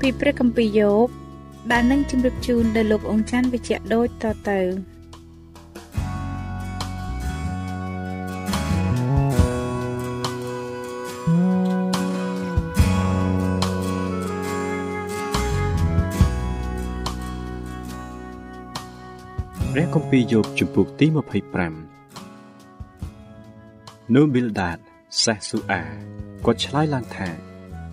ពីព្រះគម្ពីរយោបដែលនឹងជម្រាបជូនដល់លោកអង្ចាន់វិជ្ជៈដូចតទៅព្រះគម្ពីរយោបជំពូកទី25នូប៊ីលដាតសេះស៊ូអាគាត់ឆ្លើយឡើងថា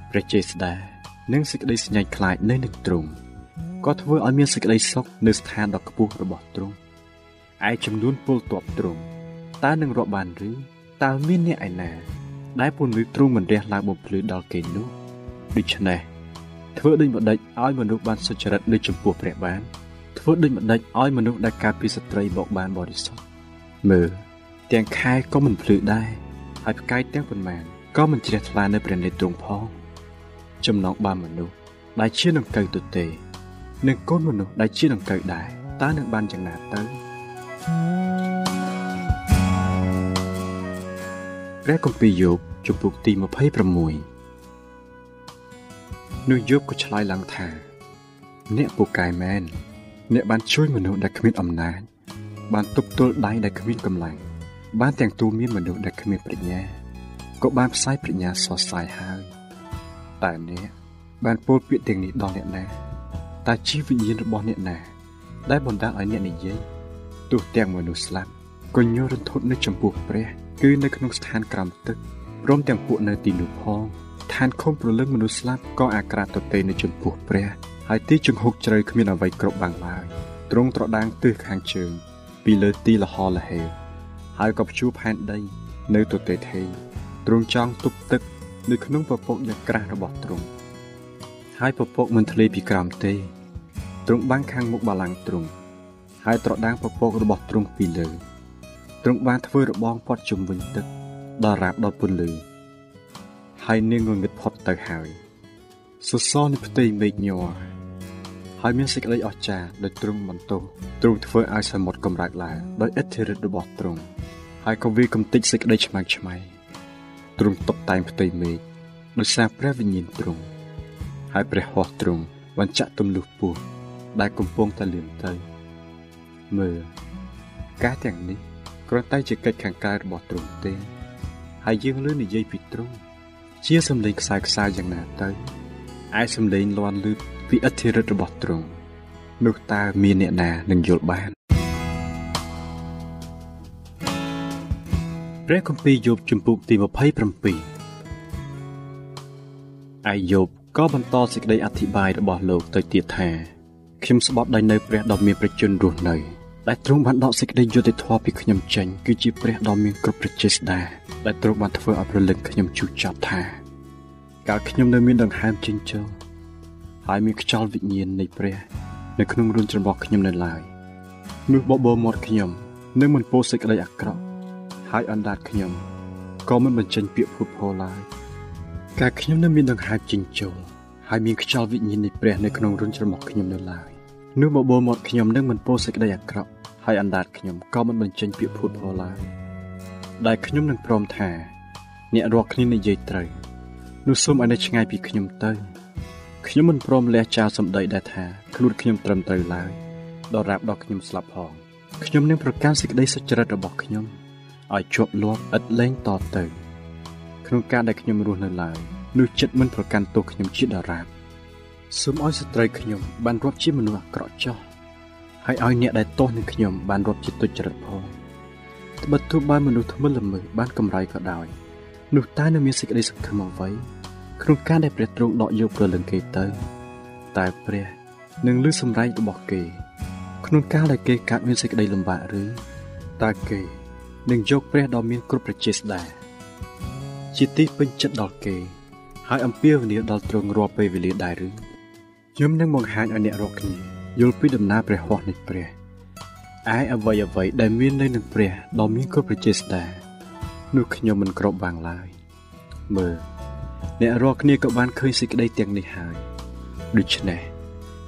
ព្រះចេស្តា និងសេចក្តីស្ញាញ់ខ្លាចនៅនឹងទ្រង់ក៏ធ្វើឲ្យមានសេចក្តីសុខនៅស្ថានដ៏ខ្ពស់របស់ទ្រង់ឯចំនួនពលទ័ពទ្រង់តើនឹងរាប់បានឬតើមានអ្នកឯណា ដែលពន្លឺទ្រង់មិនរះឡើងបំភ្លឺដល់គេនោះដូច្នេះធ្វើដូចម្ដេចឲ្យមនុស្សបានសុចរិតនៅចំពោះព្រះបានធ្វើដូចម្ដេចឲ្យមនុស្សដែលកើតពីស្ត្រីបោកបានបរិសុទ្ធមើលទាំងខែក៏មិនភ្លឺដែរហើយផ្កាយទាំងប៉ុន្មានក៏មិនជ្រះថ្លានៅព្រះនេត្រទ្រង់ផង ចំណងបានមនុស្សដែលជានឹងកៅទទេនិងកូនមនុស្សដែលជានឹងកៅដែរតើនឹងបានយ៉ាងណាទៅព្រះគម្ពីរយោបជំពូកទី26នោះយោបក៏ឆ្លើយឡើងថា អ្នកពូកែមែនអ្នកបានជួយមនុស្សដែលគ្មានអំណាចបានទប់ទល់ដៃដែលគ្មានកម្លាំងបានទាំងទូមានមនុស្សដែលគ្មានប្រាជ្ញាក៏បានផ្សាយប្រាជ្ញាសរសៃហើយ តើអ្នកបានពោលពាក្យទាំងនេះដល់អ្នកណាតើជីវវិញ្ញាណរបស់អ្នកណា ដែលបណ្ដាលឲ្យអ្នកនិយាយទោះទាំងមនុស្សស្លាប់ក៏ញយរន្ធត់នៅចំពោះព្រះ គឺនៅក្នុងស្ថានក្រោមទឹកព្រមទាំងពួកនៅទីនោះផងឋានខំប្រលឹងមនុស្សស្លាប់ក៏អាក្រាតទទេនៅចំពោះព្រះហើយទីចង្ហុកជ្រៅគ្មានអ្វីគ្រប់បាំងឡើយទ្រង់ត្រដាងទិសខាងជើង ពីលើទីលហលហេវហើយក៏ព្យួរផែនដី នៅទទេថេទ្រង់ចង់ទប់ទឹក នៅក្នុងពពកយ៉ាងក្រាស់របស់ទ្រង់ហើយពពកមិនធ្លាយពីក្រោមទេទ្រង់បាំងខាងមុខបល្ល័ង្កទ្រង់ហើយត្រដាងពពករបស់ទ្រង់ពីលើទ្រង់បានធ្វើរបងព័ទ្ធជុំវិញទឹកដល់រាបដល់ពន្លឺហើយនាងងងឹតផុតទៅហើយសសរនៃផ្ទៃមេឃញ័រហើយមានសេចក្តីអស្ចារ្យដោយទ្រង់បន្ទោសទ្រង់ធ្វើឲ្យសមុទ្រកម្រើកឡើងដោយឥទ្ធិឫទ្ធិរបស់ទ្រង់ហើយក៏វាកំទេចសេចក្តីឆ្មាំងឆ្មៃ ទ្រង់តុបតែងផ្ទៃមេឃដោយសារព្រះវិញ្ញាណទ្រង់ហើយព្រះហស្ថទ្រង់បានចាក់ទម្លុះពស់ដែលកំពុងតែលឿនទៅមើលការទាំងនេះគ្រាន់តែជាកិច្ចខាងកាយរបស់ទ្រង់ទេហើយយើងលើនិយាយពីទ្រង់ជាសំឡេងខ្សែខ្សែយ៉ាងណាទៅឯសំឡេងលាន់លឺពីអធិរិទ្ធរបស់ទ្រង់នោះតើមានអ្នកណានឹងយល់បាន ព្រះគម្ពីរយោបជំពូកទី27ឯយោបក៏បន្តសេចក្តីអធិប្បាយរបស់លោកទៅទៀតថាខ្ញុំស្បត់ដោយនៅព្រះដ៏មានប្រជញ្ញរស់នៅដែលទ្រង់បានដកសេចក្តីយុត្តិធម៌ពីខ្ញុំចេញគឺជាព្រះដ៏មានគ្រប់ព្រះចេស្តាដែលទ្រង់បានធ្វើឲ្យប្រលឹងខ្ញុំជូរចត់ថាកាលខ្ញុំនៅមានដង្ហើមចិញ្ចើហើយមានខ្យល់វិញ្ញាណនៃព្រះ នៅក្នុងរួនច្របល់ខ្ញុំនៅឡើយនោះបបោមាត់ខ្ញុំនឹងមិនពោលសេចក្តីអាក្រក់ ហើយអណ្ដាតខ្ញុំក៏មិនបញ្ចេញពាក្យភូតផលឡើយកាលខ្ញុំនៅមានដង្ហើមចិញ្ចូលហើយមានខ្យល់វិញ្ញាណនៃព្រះនៅក្នុងរុនច្រមុះខ្ញុំនៅឡើយនោះបបោមាត់ខ្ញុំនឹងមិនពោសេចក្តីអាក្រក់ហើយអណ្ដាតខ្ញុំក៏មិនបញ្ចេញពាក្យភូតផលឡើយដែលខ្ញុំនឹងព្រមថា អ្នករាល់គ្នានិយាយត្រូវនោះសូមឲ្យនៅឆ្ងាយពីខ្ញុំទៅខ្ញុំមិនព្រមលះចោលសម្ដីដែលថាខ្លួនខ្ញុំត្រឹមត្រូវឡើយដល់រាប់ដល់ខ្ញុំស្លាប់ផងខ្ញុំនឹងប្រកាន់សេចក្តីសុចរិតរបស់ខ្ញុំ ឲ្យជាប់លាប់ឥតលែងតទៅក្នុងការដែលខ្ញុំរស់នៅឡើយនោះចិត្តមិនប្រកាន់ទោសខ្ញុំជាដរាបសូមឲ្យស្ត្រីខ្ញុំបានរាប់ជាមនុស្សអាក្រក់ចោះហើយឲ្យអ្នកដែលទោសនឹងខ្ញុំបានរាប់ជាទុច្ចរិតផងត្បិតទោះបានមនុស្សថ្មិលល្មើសបានកម្រៃក៏ដោយនោះតើនៅមានសេចក្តីសង្ឃឹមអ្វីក្នុងការដែលព្រះទ្រង់ដកយកព្រលឹងគេទៅ តែព្រះនឹងលើសម្រែករបស់គេ ក្នុងការដែលគេកើតមានសេចក្តីលំបាកឬតើគេ នឹងយកព្រះដ៏មានគ្រប់ប្រជាស្ដាជាទីពេញចិត្តដល់គេ ហើយអំពាវនាវដល់ទ្រង់រាល់ពេលវេលាដែរឬខ្ញុំនឹងបង្ហាញឲ្យអ្នករាល់គ្នាយល់ពីដំណើរព្រះហស្ថនៃព្រះឯអ្វីអ្វីដែលមាននៅនឹងព្រះដ៏មានគ្រប់ប្រជាស្ដានោះខ្ញុំមិនគ្របបាំងឡើយមើលអ្នករាល់គ្នាក៏បានឃើញសេចក្តីទាំងនេះហើយដូច្នេះ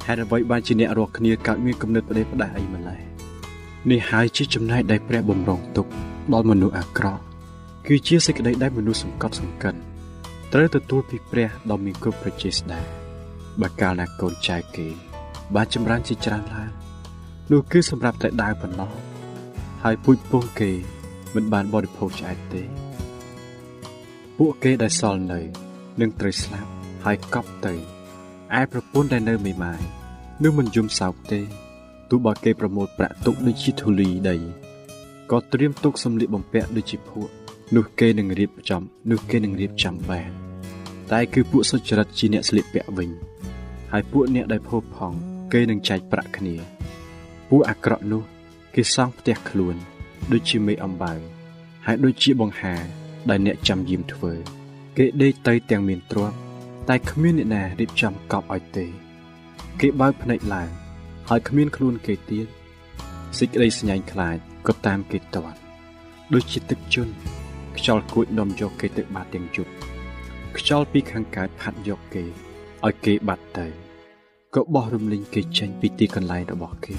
ហេតុអ្វីបានជាអ្នករាល់គ្នាកើតមានគំនិតផ្ដេសផ្ដាសអីម្ល៉េះ នេះហើយជាចំណែកដែលព្រះបំរុងទុកដល់មនុស្សអាក្រក់គឺជាសេចក្តីដែលមនុស្សសង្កត់សង្កិនត្រូវទទួលពីព្រះដ៏មានគ្រប់ប្រជាស្ដាបើកាលណាកូនចៅគេ បានចម្រើនជាច្រើនឡើងនោះគឺសម្រាប់តែដាវប៉ុណ្ណោះហើយពូជពងគេមិនបានបរិភោគឆ្អែតទេ ពួកគេដែលសល់នៅនឹងត្រូវស្លាប់ហើយកប់ទៅឯប្រពន្ធដែលនៅមេម៉ាយនឹងមិនយំសោកទេ ទោះបើគេប្រមូលប្រាក់ទុកដូចជាធូលីដីក៏ត្រៀមទុកសម្លៀកបំពាក់ដូចជាភក់នោះគេនឹងរៀបចំនោះគេនឹងរៀបចំបានតែគឺពួកសុចរិតជាអ្នកស្លៀកពាក់វិញហើយពួកអ្នកដែលផូរផង់គេនឹងចែកប្រាក់គ្នា ពួកអាក្រក់នោះ គេសង់ផ្ទះខ្លួន ដូចជាមេអំបៅហើយដូចជាបង្ហា ដែលអ្នកចាំយាមធ្វើ គេដេកទៅទាំងមានទ្រព្យតែគ្មានអ្នកណារៀបចំកប់ឲ្យទេ គេបើកភ្នែកឡើង ហើយគ្មានខ្លួនគេទៀតសេចក្តីស្ញែងខ្លាចក៏តាមគេទាន់ដូចជាទឹកជន់ខ្យល់គួចនាំយកគេទៅបាត់ទាំងយប់ខ្យល់ពីខាងកើតផាត់យកគេឲ្យគេបាត់ទៅក៏បោះរំលីងគេចេញពីទីកន្លែងរបស់គេ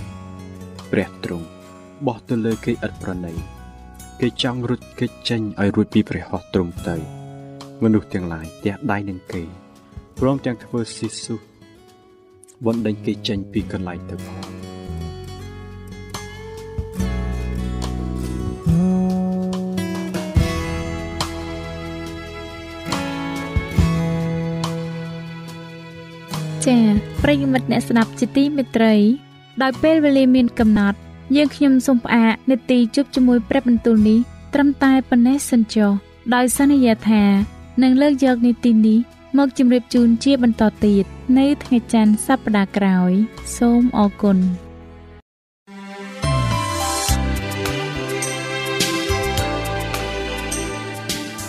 ព្រះទ្រង់បោះទៅលើគេឥតប្រណីគេចង់រត់គេចចេញឲ្យរួចពីព្រះហស្ថទ្រង់ទៅ មនុស្សទាំងឡាយទះដៃនឹងគេព្រមទាំងធ្វើស៊ីស៊ូ បណ្ដេញគេចេញពីកន្លែងទៅផងចា៎ប្រិយមិត្តអ្នកស្ដាប់ជាទីមេត្រី ដោយពេលវេលាមានកំណត់ យើងខ្ញុំសូមផ្អាកនាទីជប់ជាមួយព្រឹបបន្ទូលនេះត្រឹមតែប៉ុណ្ណេះសិនចុះដោយសន្យាថានឹងលើកយកនីតិនេះ មកជម្រាបជូនជាបន្តទៀតនៅថ្ងៃច័ន្ទសប្តាហ៍ក្រោយ សូមអរគុណ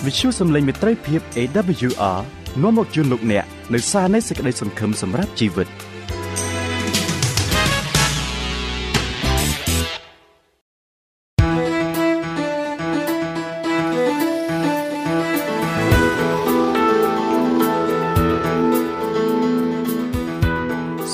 វិទ្យុសំឡេងមេត្រីភាព AWR នាំមកជូនលោកអ្នកនៅសារនៃសេចក្តីសង្ឃឹមសម្រាប់ជីវិត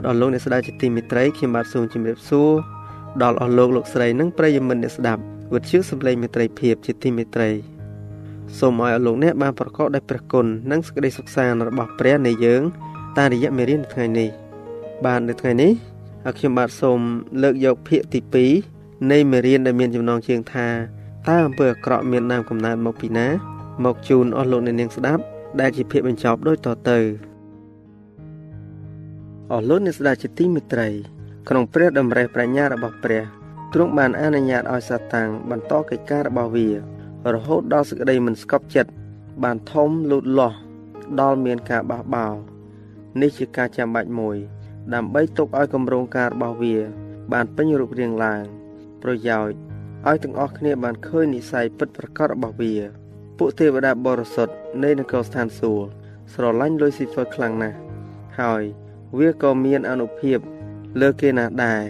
បាទអស់លោកអ្នកស្ដាប់ជាទីមេត្រីខ្ញុំបាទសូមជម្រាបសួរដល់អស់លោកលោកស្រីនិងប្រិយមិត្តអ្នកស្ដាប់វិទ្យុសំឡេងមេត្រីភាពជាទីមេត្រីសូមឲ្យអស់លោកអ្នកបានប្រកបដោយព្រះគុណនិងសេចក្តីសុខសាន្តរបស់ព្រះនៃយើងតាមរយៈមេរៀនថ្ងៃនេះបាទនៅថ្ងៃនេះហើយខ្ញុំបាទសូមលើកយកភាគទី2នៃមេរៀនដែលមានចំណងជើងថាតើអំពើអាក្រក់មានដើមកំណើតមកពីណា មកជូនអស់លោកអ្នកនាងស្ដាប់ដែលជាភាគបញ្ចប់ដូចតទៅ អស់លោកអ្នកស្ដាប់ជាទីមេត្រីក្នុងព្រះតម្រេះប្រាជ្ញារបស់ព្រះទ្រង់បានអនុញ្ញាតឲ្យសាតាំងបន្តកិច្ចការរបស់វា រហូតដល់សេចក្តីមិនស្កប់ចិត្តបានធំលូតលាស់ដល់មានការបះបោរនេះជាការចាំបាច់មួយ ដើម្បីទុកឲ្យគម្រោងការរបស់វា បានពេញរូបរាងឡើង ប្រយោជន៍ឲ្យទាំងអស់គ្នាបានឃើញនិស័យពិតប្រាកដរបស់វា ពួកទេវតាបរិសុទ្ធនៃនគរស្ថានសួគ៌ស្រឡាញ់លុយស៊ីហ្វឺខ្លាំងណាស់ហើយ វាក៏មានអនុភាពលើគេណាស់ដែរ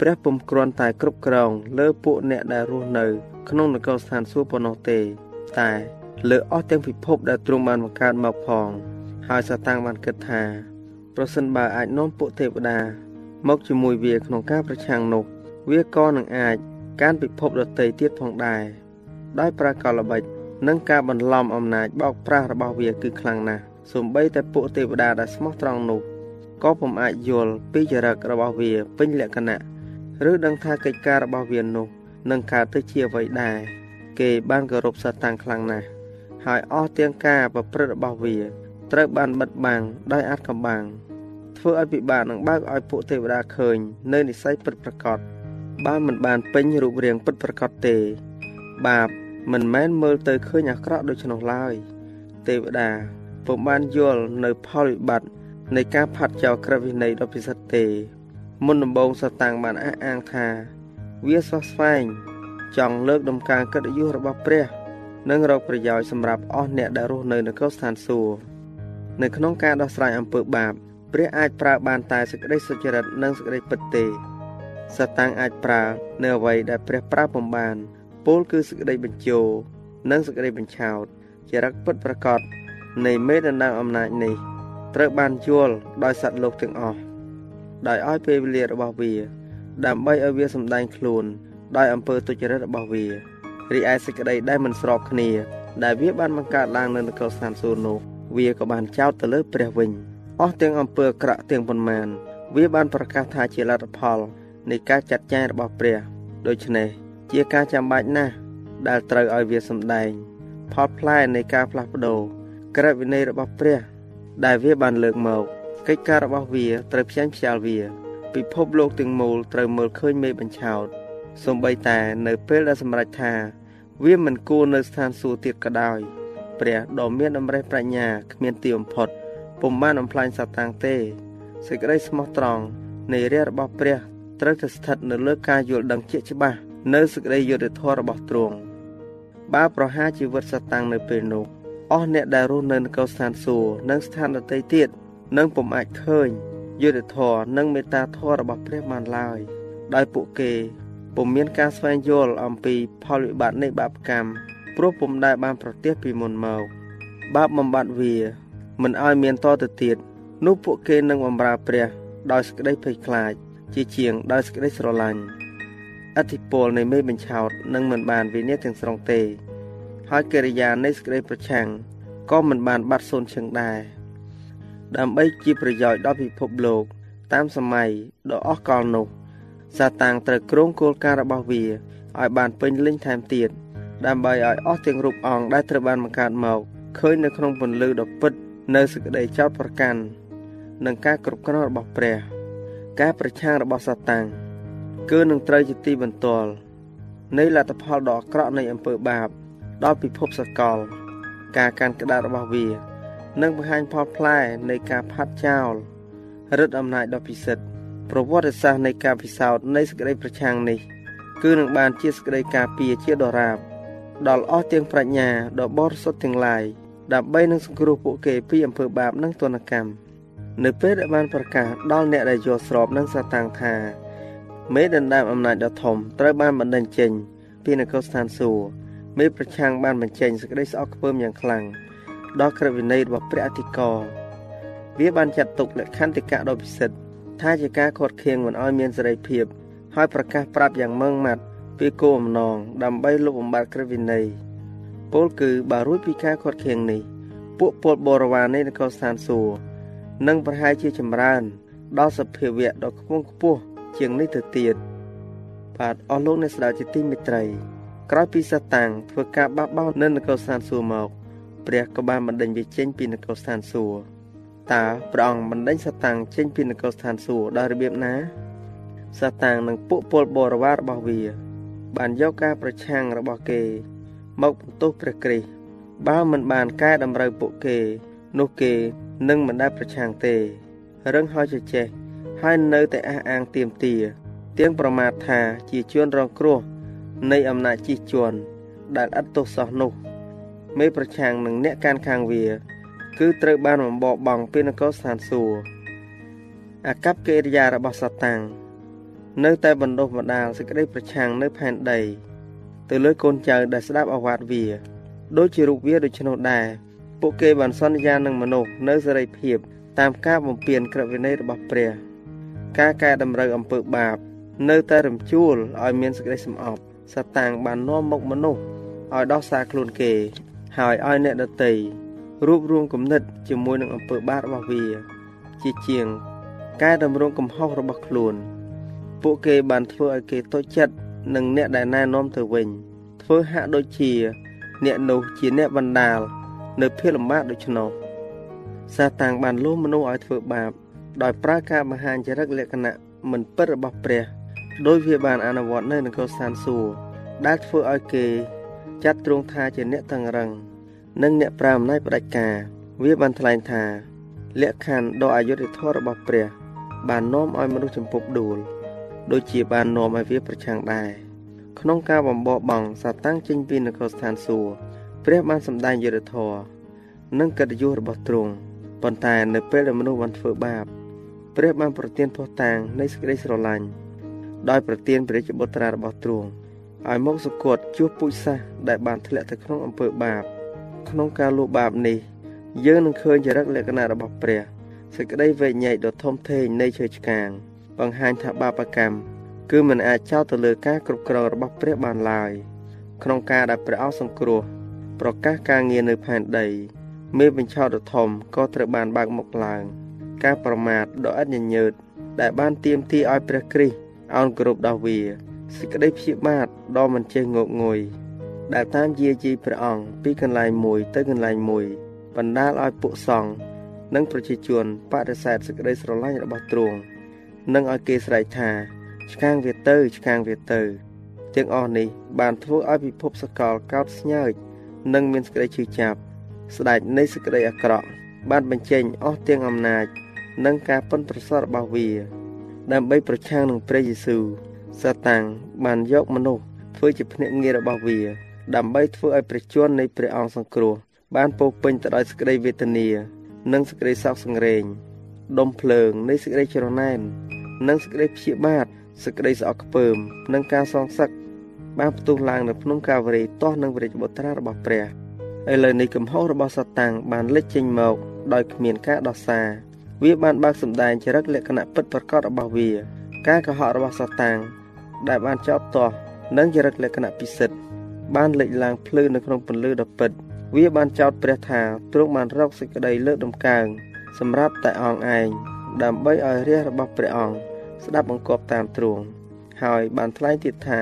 ព្រះពុំគ្រាន់តែគ្រប់គ្រង លើពួកអ្នកដែលរស់នៅ ក្នុងនគរស្ថានសួគ៌ប៉ុណ្ណោះទេ តែលើអស់ទាំងពិភពដែលទ្រង់បានបង្កើតមកផង ហើយសាតាំងបានគិតថា ប្រសិនបើអាចនាំពួកទេវតាមកជាមួយវាក្នុងការប្រឆាំងនោះវាក៏នឹងអាចកាន់ពិភពដទៃទៀតផងដែរដោយប្រើកលល្បិចនិងការបន្លំអំណាចបោកប្រាស់របស់វាគឺខ្លាំងណាស់សូម្បីតែពួកទេវតាដែលស្មោះត្រង់នោះ ក៏ពុំអាចយល់ពីចរិតរបស់វាពេញលក្ខណៈឬដឹងថាកិច្ចការរបស់វានោះនឹងកើតទៅជាអ្វីដែរគេបានគោរពសត្វតាំងខ្លាំងណាស់ហើយអស់ទាំងការប្រព្រឹត្តរបស់វា ត្រូវបានបិទបាំងដោយអាចកំបាំងធ្វើឲ្យពិបាកនឹងបើកឲ្យពួកទេវតាឃើញនៅនិស័យពិតប្រាកដបើមិនបានពេញរូបរាងពិតប្រាកដទេ បាបមិនមែនមើលទៅឃើញអាក្រក់ដូច្នោះឡើយទេវតាពុំបានយល់នៅផលវិបត្តិ នៃការផាត់ចោលក្រឹតវិន័យដ៏ពិសិដ្ឋទេ មុនដំបូងសតាំងបានអះអាងថា វាស្វះស្វែង ចង់លើកដំកើងកិត្តិយសរបស់ព្រះ និងរកប្រយោជន៍សម្រាប់អស់អ្នកដែលរស់នៅនគរស្ថានសួគ៌នៅក្នុងការដោះស្រាយអំពើបាបព្រះអាចប្រើបានតែសេចក្តីសុចរិតនិងសេចក្តីពិតទេសតាំងអាចប្រើនៅអ្វីដែលព្រះប្រើពំបានពោលគឺសេចក្តីបញ្ជោនិងសេចក្តីបញ្ឆោតជារឹកពិតប្រកបនៃមេដណ្ដើមអំណាចនេះ ត្រូវបានយល់ដោយសត្វលោកទាំងអស់ដោយឲ្យពេលវេលារបស់វា ដើម្បីឲ្យវាសម្ដែងខ្លួន ដោយអំពើទុច្ចរិតរបស់វារីឯសេចក្តីដែលមិនស្របគ្នា ដែលវាបានបង្កើតឡើងនៅនគរស្ថានសួគ៌នោះវាក៏បានចោទទៅលើព្រះវិញអស់ទាំងអំពើអាក្រក់ទាំងប៉ុន្មាន វាបានប្រកាសថាជាលទ្ធផលនៃការចាត់ចែងរបស់ព្រះដូច្នេះជាការចាំបាច់ណាស់ដែលត្រូវឲ្យវាសម្ដែងផលផ្លែនៃការផ្លាស់ប្ដូរក្រឹតវិន័យរបស់ព្រះ ដែលវាបានលើកមកកិច្ចការរបស់វាត្រូវផ្សាយផ្សាលវាពិភពលោកទាំងមូលត្រូវមើលឃើញមេបញ្ឆោតសូម្បីតែនៅពេលដែលសម្រេចថាវាមិនគួរនៅស្ថានសួគ៌ទៀតក៏ដោយព្រះដ៏មានអំរេះប្រាជ្ញាគ្មានទីបំផុតពុំបានអំផ្លាញសាតាំងទេសេចក្តីស្មោះត្រង់នៃរាជរបស់ព្រះត្រូវតែស្ថិតនៅលើការយល់ដឹងជាក់ច្បាស់នៅសេចក្តីយុត្តិធម៌របស់ទ្រង់បើប្រហារជីវិតសាតាំងនៅពេលនោះ អស់អ្នកដែលរស់នៅនគរស្ថានសួគ៌និងស្ថានដទៃទៀតនឹងពុំអាចឃើញយុត្តិធម៌និងមេត្តាធម៌របស់ព្រះបានឡើយដោយពួកគេពុំមានការស្វែងយល់អំពីផលវិបត្តិនៃបាបកម្មព្រោះពុំដែលបានប្រទះពីមុនមកបាបបំបត្តិវាមិនឲ្យមានតទៅទៀតនោះពួកគេនឹងបម្រើព្រះដោយសេចក្តីភ័យខ្លាចជាជាងដោយសេចក្តីស្រឡាញ់អធិពលនៃមេបញ្ឆោតនឹងមិនបានវិនិច្ឆ័យទាំងស្រុងទេ ហើយកិរិយានៃសេចក្តីប្រឆាំងក៏មិនបានបាត់សូន្យឈឹងដែរដើម្បីជាប្រយោជន៍ដល់ពិភពលោក តាមសម័យដ៏អស់កលនោះសាតាំងត្រូវគ្រងគោលការណ៍របស់វាឲ្យបានពេញលេញថែមទៀតដើម្បីឲ្យអស់ទាំងរូបអង្គដែលត្រូវបានបង្កើតមកឃើញនៅក្នុងពន្លឺដ៏ពិតនៅសេចក្តីចោតប្រកាន់និងការគ្រប់គ្រងរបស់ព្រះ ការប្រឆាំងរបស់សាតាំងគឺនឹងត្រូវជាទីបន្ទាល់នៃលទ្ធផលដ៏អាក្រក់នៃអំពើបាប ដល់ពិភពសកល ការកាន់ក្តាររបស់វានឹងបង្ហាញផលផ្លែនៃការផាត់ចោលរិទ្ធអំណាចដ៏ពិសិដ្ឋប្រវត្តិសាស្ត្រនៃការពិសោធន៍នៃសេចក្តីប្រឆាំងនេះ គឺនឹងបានជាសេចក្តីការពារជាដរាបដល់អស់ទាំងប្រាជ្ញាដ៏បរិសុទ្ធទាំងឡាយដើម្បីនឹងសង្គ្រោះពួកគេពីអំពើបាបនិងទណ្ឌកម្មនៅពេលដែលបានប្រកាសដល់អ្នកដែលយល់ស្របនឹងសាតាំងថាមេដណ្ដើមអំណាចដ៏ធំត្រូវបានបណ្ដេញចេញពីនគរស្ថានសួគ៌ មេប្រឆាំងបានបញ្ចេញសេចក្តីស្អប់ខ្ពើមយ៉ាងខ្លាំងដល់ក្រឹតវិន័យរបស់ព្រះអធិការវាបានចាត់ទុកលក្ខន្តិកៈដ៏ពិសិដ្ឋថាជាការខាត់ខៀងមិនឲ្យមានសេរីភាព ហើយប្រកាសប្រាប់យ៉ាងម៉ឺងម៉ាត់ពីគោលបំណងដើម្បីលុបបំបាត់ក្រឹតវិន័យពលគឺបើរួចពីការខាត់ខៀងនេះពួកពលបរិវារនៃនគរស្ថានសួគ៌នឹងប្រហែលជាចម្រើន ដល់សភាវៈដ៏ខ្ពង់ខ្ពស់ជាងនេះទៅទៀតបាទអស់លោកអ្នកស្ដាប់ជាទីមេត្រី ក្រោយពីសាតាំងធ្វើការបះបោរនៅនគរស្ថានសួគ៌មក ព្រះក៏បានបណ្ដេញវាចេញពីនគរស្ថានសួគ៌តើព្រះអង្គបណ្ដេញសាតាំងចេញពីនគរស្ថានសួគ៌ដោយរបៀបណាសាតាំងនិងពួកពលបរិវាររបស់វា បានយកការប្រឆាំងរបស់គេ មកបន្ទោសព្រះគ្រីស្ទបើមិនបានកែតម្រូវពួកគេ នោះគេនឹងមិនដែលប្រឆាំងទេ រឹងហើយចេះហើយនៅតែអះអាងទៀមទាទៀងប្រមាថថាជាជួនរងគ្រោះ នៃអំណាចជិះជាន់ដែលឥតទោសសោះនោះមេប្រឆាំងនឹងអ្នកកានខាងវា គឺត្រូវបានបំបបង់ពីនគរស្ថានសួគ៌អាកប្បកិរិយារបស់សតាំងនៅតែបណ្ដុះបណ្ដាលសេចក្តីប្រឆាំងនៅផែនដី ទៅលើកូនចៅដែលស្ដាប់អាវាតវា ដូចជារូបវាដូច្នោះដែរពួកគេបានសន្យានឹងមនុស្សនៅសេរីភាព តាមការបំពេញក្រឹតវិន័យរបស់ព្រះ ការកែតម្រូវអំពើបាប នៅតែរំជួលឲ្យមានសេចក្តីសំអប់ សតាំងបាននាំមកមនុស្សឲ្យដោះសារខ្លួនគេ ហើយឲ្យអ្នកដតីរួបរวมគំនិតជាមួយនឹងអំពើបាបរបស់វា ជាជាងកែតម្រង់កំហុសរបស់ខ្លួន ពួកគេបានធ្វើឲ្យគេតូចចិត្តនឹងអ្នកដែលណែនាំទៅវិញ ធ្វើហាក់ដូចជា អ្នកនោះជាអ្នកបណ្ដាល នៅភាពលំបាកដូច្នោះសាតាំងបានលួងមនុស្សឲ្យធ្វើបាបដោយប្រើការបង្ហាញចរិតលក្ខណៈមិនពិតរបស់ព្រះ ដោយវាបានអនុវត្តនៅនគរស្ថានសួគ៌ដែលធ្វើឲ្យគេចាត់ទ្រង់ថាជាអ្នកតឹងរឹងនិងអ្នកប្រាអំណាចផ្ដាច់ការ វាបានថ្លែងថាលក្ខខណ្ឌដ៏អយុត្តិធម៌របស់ព្រះ បាននាំឲ្យមនុស្សចម្ពុះដួលដូចជាបាននាំឲ្យវាប្រឆាំងដែរក្នុងការបំបោបង់សាតាំងចេញពីនគរស្ថានសួគ៌ព្រះបានសម្ដែងយុត្តិធម៌និងកិត្តិយសរបស់ទ្រង់ប៉ុន្តែនៅពេលដែលមនុស្សបានធ្វើបាបព្រះបានប្រទានភ័ស្តុតាងនៃសេចក្តីស្រឡាញ់ ដោយប្រទានព្រះរាជបុត្រារបស់ទ្រង់ឲ្យមកសគត់ជួសពូជសាសដែលបានធ្លាក់ទៅក្នុងអំពើបាប ក្នុងការលួចបាបនេះ យើងនឹងឃើញចរិតលក្ខណៈរបស់ព្រះសេចក្តីវែកញែកដ៏ធំធេងនៃឈើឆ្កាង បង្ហាញថាបាបកម្មគឺមិនអាចចោទទៅលើការគ្រប់គ្រងរបស់ព្រះបានឡើយក្នុងការដែលព្រះអង្គសង្គ្រោះប្រកាសការងារនៅផែនដីមេបញ្ឆោតដ៏ធំក៏ត្រូវបានបើកមុខឡើង ការប្រមាថដ៏ឥតញញើតដែលបានទៀមទីឲ្យព្រះគ្រីស្ទ អោនគ្រប់ដល់វាសេចក្តីព្យាបាទដ៏មិនចេះងប់ងុយដែលតាមយាយីព្រះអង្គពីកន្លែងមួយទៅកន្លែងមួយបណ្ដាលឲ្យពួកសង្ឃនិងប្រជាជនបដិសេធសេចក្តីស្រឡាញ់របស់ទ្រង់និងឲ្យគេស្រែកថាឆ្កាងវាទៅឆ្កាងវាទៅទាំងអស់នេះបានធ្វើឲ្យពិភពសកលកោតស្ញើចនិងមានសេចក្តីឈឺចាប់ស្ដេចនៃសេចក្តីអាក្រក់បានបញ្ចេញអស់ទាំងអំណាច និងការប៉ុនប្រសពរបស់វា ដើម្បីប្រឆាំងនឹងព្រះយេស៊ូវសាតាំងបានយកមនុស្សធ្វើជាភ្នាក់ងាររបស់វា ដើម្បីធ្វើឲ្យព្រះជន្មនៃព្រះអង្គសង្គ្រោះបានពោពេញទៅដោយសេចក្តីវេទនា និងសេចក្តីសោកសង្រេងដុំភ្លើងនៃសេចក្តីច្រណែននិងសេចក្តីព្យាបាទសេចក្តីស្អកខ្ពើម និងការសងសឹកបានផ្ទុះឡើងនៅភ្នំកាវរីទាស់នឹងព្រះរាជបុត្រារបស់ព្រះឥឡូវនេះកំហុសរបស់សាតាំងបានលេចចេញមកដោយគ្មានការដោះសារ វាបានបើកសម្ដែងចរិតលក្ខណៈពិតប្រាកដរបស់វា ការកុហករបស់សាតាំងដែលបានចោទទាស់និងចរិតលក្ខណៈពិសិដ្ឋបានលេចឡើងភ្លឺនៅក្នុងពន្លឺដ៏ពិត វាបានចោទព្រះថាទ្រង់បានរកសេចក្តីលើកដំកើងសម្រាប់តែអង្គឯងដើម្បីឲ្យរាជរបស់ព្រះអង្គស្ដាប់បង្គាប់តាមទ្រង់ហើយបានថ្លែងទៀតថា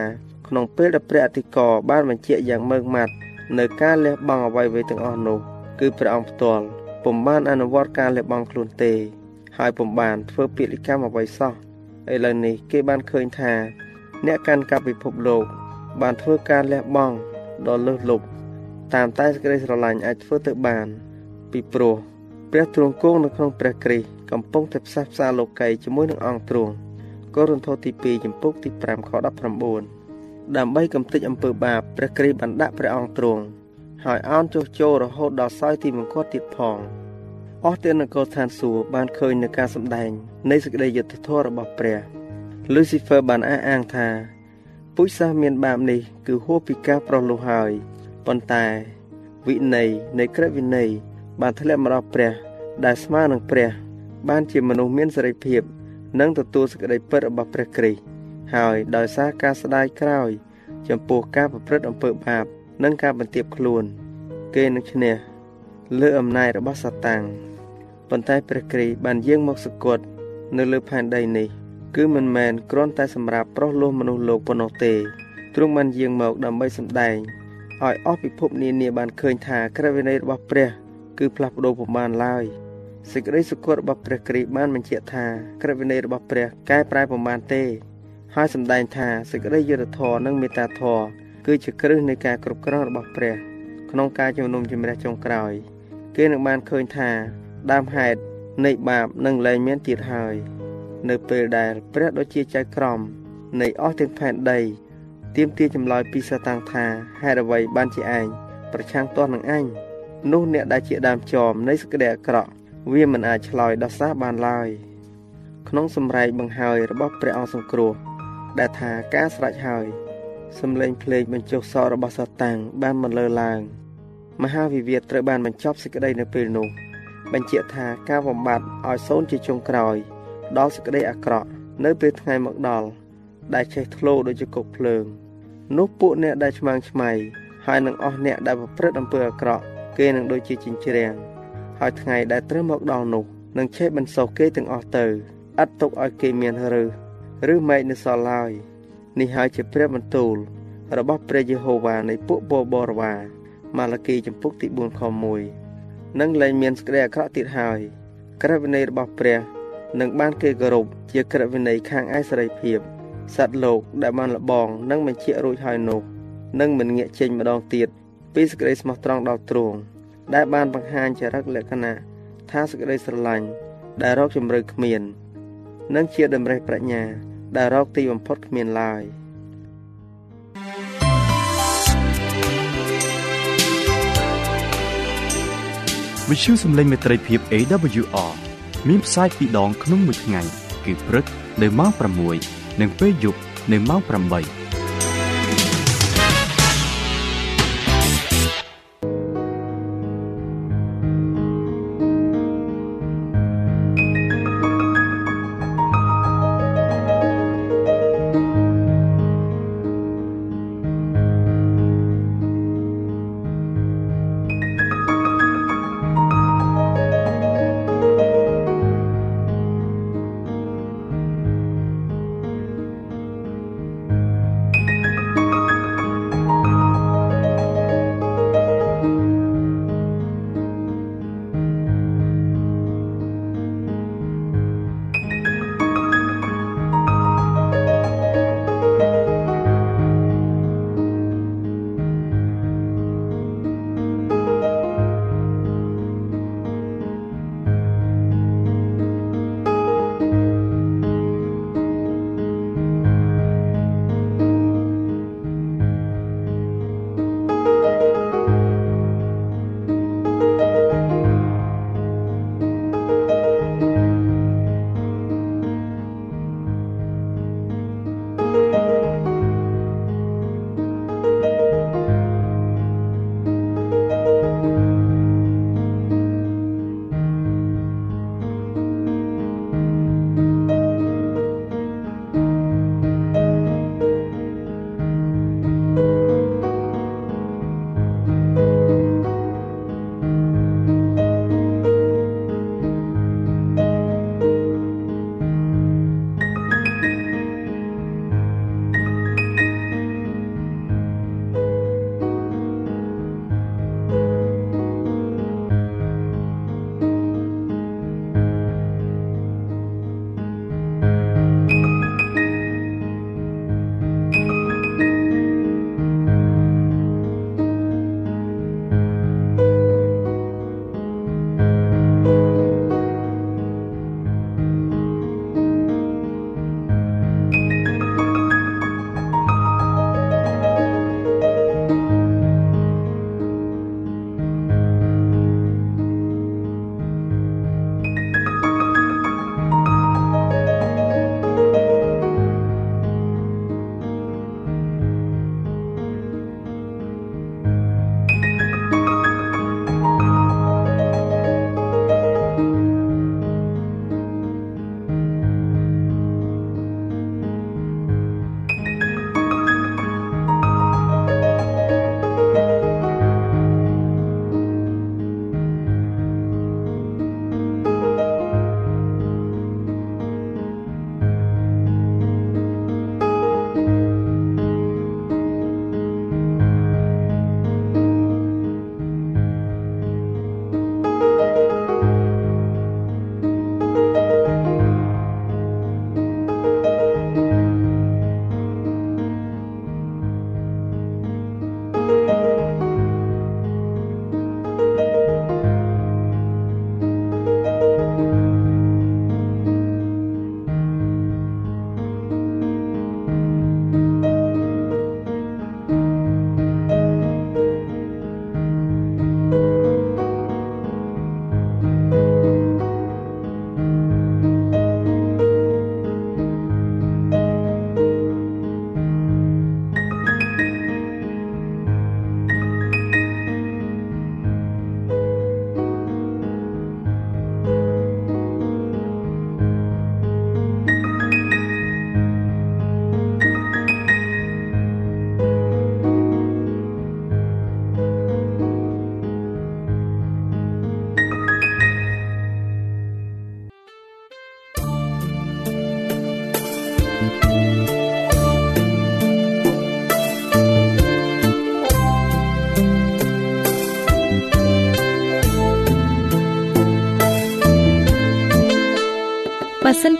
ក្នុងពេលដែលព្រះអធិការបានបញ្ជាក់យ៉ាងម៉ឺងម៉ាត់នៅការលះបង់អ្វីៗទាំងអស់នោះគឺព្រះអង្គផ្ទាល់ ពុំបានអនុវត្តការលះបង់ខ្លួនទេ ហើយពុំបានធ្វើពាក្យកម្មអ្វីសោះឥឡូវនេះគេបានឃើញថា អ្នកកាន់កាប់ពិភពលោក បានធ្វើការលះបង់ដ៏លើសលប់តាមតែសេចក្តីស្រឡាញ់អាចធ្វើទៅបាន ពីព្រោះព្រះទ្រង់គង់នៅក្នុងព្រះគ្រីស្ទកំពុងតែផ្សះផ្សាលោកីជាមួយនឹងអង្គទ្រង់កូរិនថូសទី2ចំពុកទី5ខ19ដើម្បីកំទេចអំពើបាបព្រះគ្រីស្ទបានដាក់ព្រះអង្គទ្រង់ ហើយអោនចុះចូលរហូតដល់សោយទីមង្គលទៀតផងអស់ទាំងនគរឋានសួគ៌បានឃើញនៅការសម្ដែង នៃសេចក្តីយុត្តិធម៌របស់ព្រះ Lucifer បានអះអាងថាពូជសាសន៍មានបាបនេះ គឺហួសពីការប្រោះលោះហើយប៉ុន្តែវិន័យនៃក្រឹតវិន័យបានធ្លាក់មកដល់ព្រះ ដែលស្មើនឹងព្រះ បានជាមនុស្សមានសេរីភាព និងទទួលសេចក្តីពិតរបស់ព្រះគ្រីស្ទហើយដោយសារការស្ដាយក្រោយ ចំពោះការប្រព្រឹត្តអំពើបាប និងការបន្ទាបខ្លួន គេនឹងឈ្នះលើអំណាចរបស់សាតាំងប៉ុន្តែព្រះគ្រីស្ទបានយាងមកសគត់នៅលើផែនដីនេះ គឺមិនមែនគ្រាន់តែសម្រាប់ប្រោះលោះមនុស្សលោកប៉ុណ្ណោះទេទ្រង់បានយាងមកដើម្បីសម្ដែងឲ្យអស់ពិភពនានាបានឃើញថាក្រឹតវិន័យរបស់ព្រះ គឺផ្លាស់ប្ដូរពុំបានឡើយសេចក្តីសុគតរបស់ព្រះគ្រីស្ទបានបញ្ជាក់ថាក្រឹតវិន័យរបស់ព្រះកែប្រែពុំបានទេ ហើយសម្ដែងថាសេចក្តីយុត្តិធម៌និងមេត្តាធម៌ គឺជាគ្រឹះនៃការគ្រប់គ្រងរបស់ព្រះ ក្នុងការជំនុំជម្រះចុងក្រោយ គេនឹងបានឃើញថាដើមហេតុនៃបាបនឹងលែងមានទៀតហើយ នៅពេលដែលព្រះដូចជាចៅក្រមនៃអស់ទាំងផែនដីទៀមទាចម្លើយពីសាតាំងថាហេតុអ្វីបានជាឯងប្រឆាំងទាស់នឹងអញនោះអ្នកដែលជាដើមចមនៃសក្តិអាក្រក់វាមិនអាចឆ្លើយដល់សារបានឡើយក្នុងសម្រែកបង្ហើយរបស់ព្រះអង្គសង្គ្រោះដែលថាការស្រេចហើយ សំឡេងភ្លេងបញ្ចុះសក់របស់សាតាំងបានមិនលើឡើងមហាវិវាទត្រូវបានបញ្ចប់សេចក្តីនៅពេលនោះ បញ្ជាក់ថាការបំបត្តិឲ្យសូនជាចុងក្រោយ ដល់សេចក្តីអាក្រក់នៅពេលថ្ងៃមកដល់ដែលឆេះធ្លោដូចជាគុកភ្លើងនោះពួកអ្នកដែលឆ្មាំងឆ្មៃហើយនឹងអស់អ្នកដែលប្រព្រឹត្តអំពើអាក្រក់គេនឹងដូចជាចិញ្ច្រាំងហើយថ្ងៃដែលត្រូវមកដល់នោះនឹងឆេះបន្សោគេទាំងអស់ទៅឥតទុកឲ្យគេមានរើសឬមែកនៅសល់ឡើយ នេះហើយជាព្រះបន្ទូល របស់ព្រះយេហូវ៉ានៃពួកបបរវ៉ាម៉ាឡាគីចំពុកទី4ខ1នឹងលែងមានសេចក្តីអាក្រក់ទៀតហើយក្រឹតវិន័យរបស់ព្រះនឹងបានគេគោរពជាក្រឹតវិន័យខាងឯសេរីភាពសត្វលោកដែលបានលបងនឹងបញ្ជាក់រួចហើយនោះនឹងមិនងាកចេញម្ដងទៀតពីសេចក្តីស្មោះត្រង់ដល់ទ្រង់ដែលបានបង្ហាញចរិតលក្ខណៈថាសេចក្តីស្រឡាញ់ដែលរកជំរឿគ្មាន និងជាតម្រេះប្រាជ្ញា ដែលរកទីបំផុតគ្មានឡើយវិទ្យុសំឡេងមេត្រីភាព AWR មានផ្សាយពីរដងក្នុងមួយថ្ងៃ គឺព្រឹកនៅម៉ោង6និងពេលយប់នៅម៉ោង8